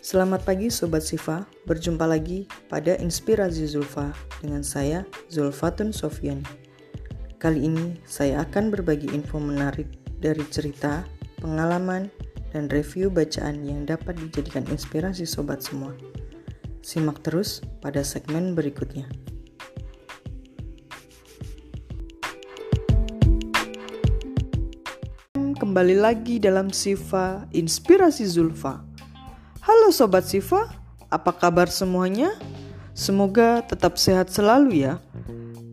Selamat pagi Sobat Siva, berjumpa lagi pada Inspirasi Zulfa dengan saya Zulfatun Sofiani. Kali ini saya akan berbagi info menarik dari cerita, pengalaman, dan review bacaan yang dapat dijadikan inspirasi sobat semua. Simak terus pada segmen berikutnya. Kembali lagi dalam Siva Inspirasi Zulfa. Halo Sobat Siva, apa kabar semuanya? Semoga tetap sehat selalu ya.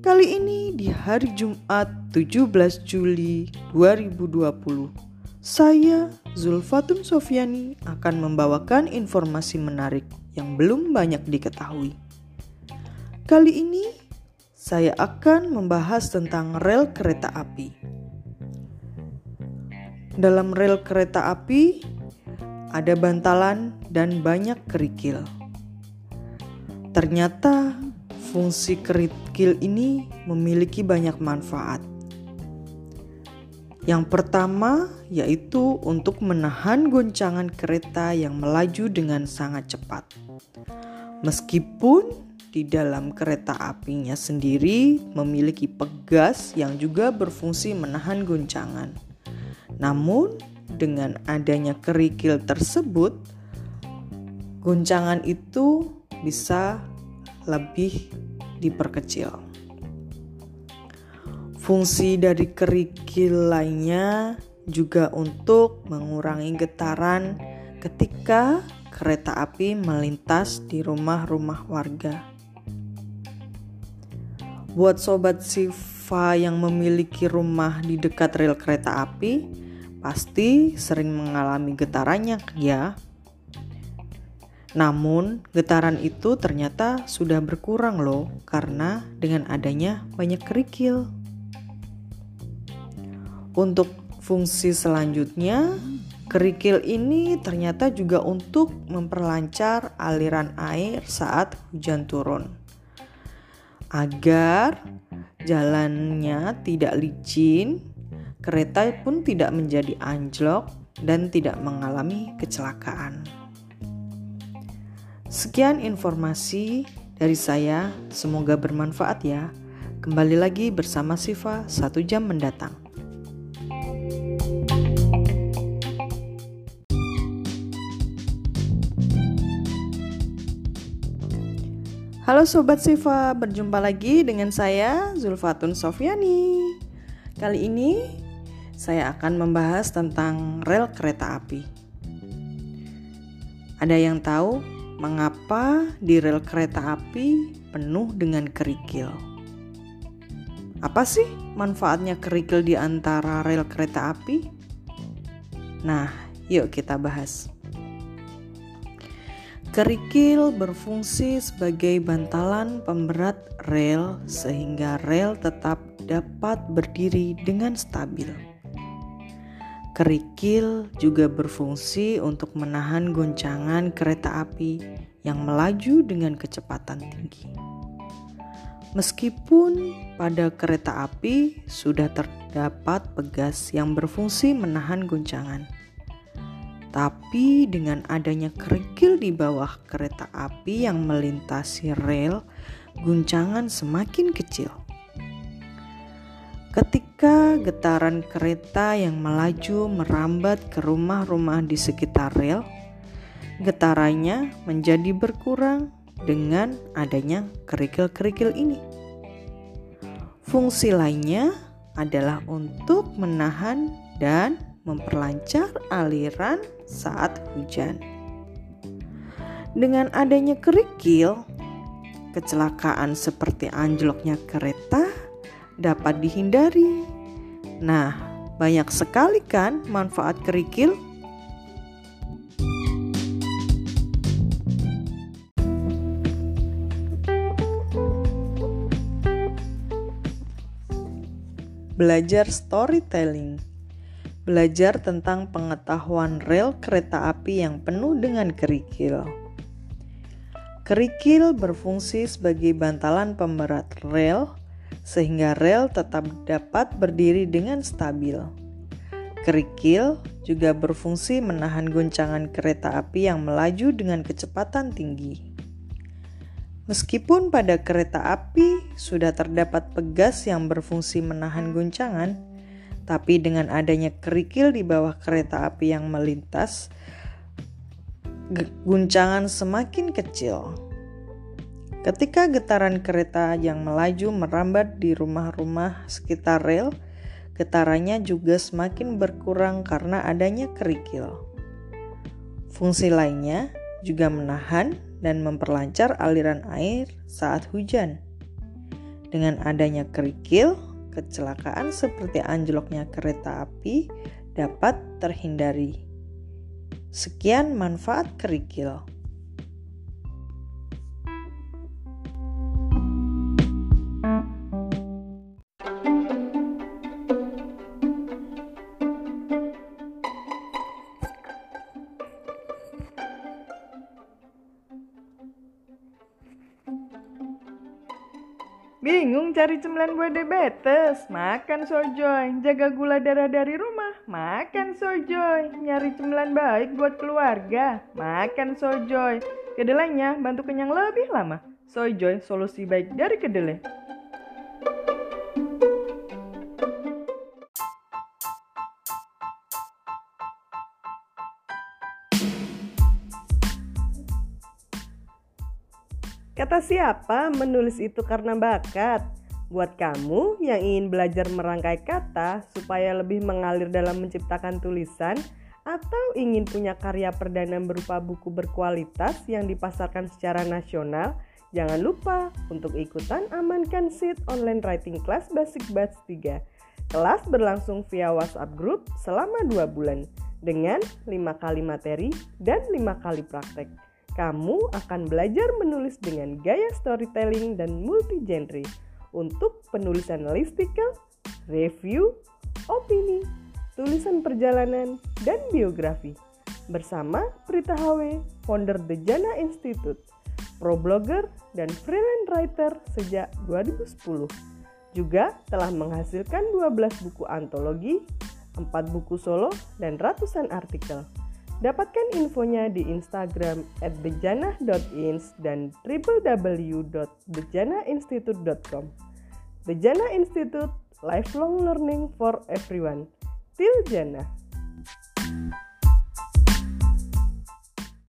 Kali ini di hari Jumat 17 Juli 2020, saya Zulfatun Sofiani akan membawakan informasi menarik yang belum banyak diketahui. Kali ini saya akan membahas tentang rel kereta api. Dalam rel kereta api ada bantalan dan banyak kerikil. Ternyata fungsi kerikil ini memiliki banyak manfaat. Yang pertama yaitu untuk menahan goncangan kereta yang melaju dengan sangat cepat. Meskipun di dalam kereta apinya sendiri memiliki pegas yang juga berfungsi menahan goncangan. Namun, dengan adanya kerikil tersebut, guncangan itu bisa lebih diperkecil. Fungsi dari kerikil lainnya juga untuk mengurangi getaran ketika kereta api melintas di rumah-rumah warga. Buat sobat Siva yang memiliki rumah di dekat rel kereta api, pasti sering mengalami getarannya ya. Namun, getaran itu ternyata sudah berkurang loh karena dengan adanya banyak kerikil. Untuk fungsi selanjutnya, kerikil ini ternyata juga untuk memperlancar aliran air saat hujan turun. Agar jalannya tidak licin kereta pun tidak menjadi anjlok dan tidak mengalami kecelakaan. Sekian informasi dari saya, semoga bermanfaat ya. Kembali lagi bersama Siva satu jam mendatang. Halo Sobat Siva, berjumpa lagi dengan saya Zulfatun Sofiani. Kali ini saya akan membahas tentang rel kereta api. Ada yang tahu mengapa di rel kereta api penuh dengan kerikil? Apa sih manfaatnya kerikil di antara rel kereta api? Nah, yuk kita bahas. Kerikil berfungsi sebagai bantalan pemberat rel sehingga rel tetap dapat berdiri dengan stabil. Kerikil juga berfungsi untuk menahan goncangan kereta api yang melaju dengan kecepatan tinggi. Meskipun pada kereta api sudah terdapat pegas yang berfungsi menahan goncangan, tapi dengan adanya kerikil di bawah kereta api yang melintasi rel, guncangan semakin kecil. Ketika getaran kereta yang melaju merambat ke rumah-rumah di sekitar rel, getarannya menjadi berkurang dengan adanya kerikil-kerikil ini. Fungsi lainnya adalah untuk menahan dan memperlancar aliran saat hujan. Dengan adanya kerikil, kecelakaan seperti anjloknya kereta dapat dihindari. Nah, banyak sekali kan manfaat kerikil? Belajar storytelling. Belajar tentang pengetahuan rel kereta api yang penuh dengan kerikil. Kerikil berfungsi sebagai bantalan pemberat rel sehingga rel tetap dapat berdiri dengan stabil. Kerikil juga berfungsi menahan goncangan kereta api yang melaju dengan kecepatan tinggi. Meskipun pada kereta api sudah terdapat pegas yang berfungsi menahan goncangan, tapi dengan adanya kerikil di bawah kereta api yang melintas, guncangan semakin kecil. Ketika getaran kereta yang melaju merambat di rumah-rumah sekitar rel, getarannya juga semakin berkurang karena adanya kerikil. Fungsi lainnya juga menahan dan memperlancar aliran air saat hujan. Dengan adanya kerikil, kecelakaan seperti anjloknya kereta api dapat terhindari. Sekian manfaat kerikil. Bingung cari cemilan buat diabetes? Makan sojoy. Jaga gula darah dari rumah? Makan sojoy. Nyari cemilan baik buat keluarga? Makan sojoy. Kedelainya bantu kenyang lebih lama. Sojoy, solusi baik dari kedelai. Kata siapa menulis itu karena bakat? Buat kamu yang ingin belajar merangkai kata supaya lebih mengalir dalam menciptakan tulisan atau ingin punya karya perdana berupa buku berkualitas yang dipasarkan secara nasional, jangan lupa untuk ikutan amankan seat online writing class basic batch 3. Kelas berlangsung via WhatsApp group selama 2 bulan dengan 5 kali materi dan 5 kali praktek kamu akan belajar menulis dengan gaya storytelling dan multi-genre untuk penulisan listicle, review, opini, tulisan perjalanan, dan biografi. Bersama Prita HW, founder The Jana Institute, pro blogger dan freelance writer sejak 2010. Juga telah menghasilkan 12 buku antologi, 4 buku solo, dan ratusan artikel. Dapatkan infonya di Instagram at bejanah.ins dan www.bejanainstitute.com. Bejana Institute, lifelong learning for everyone. Til Jannah.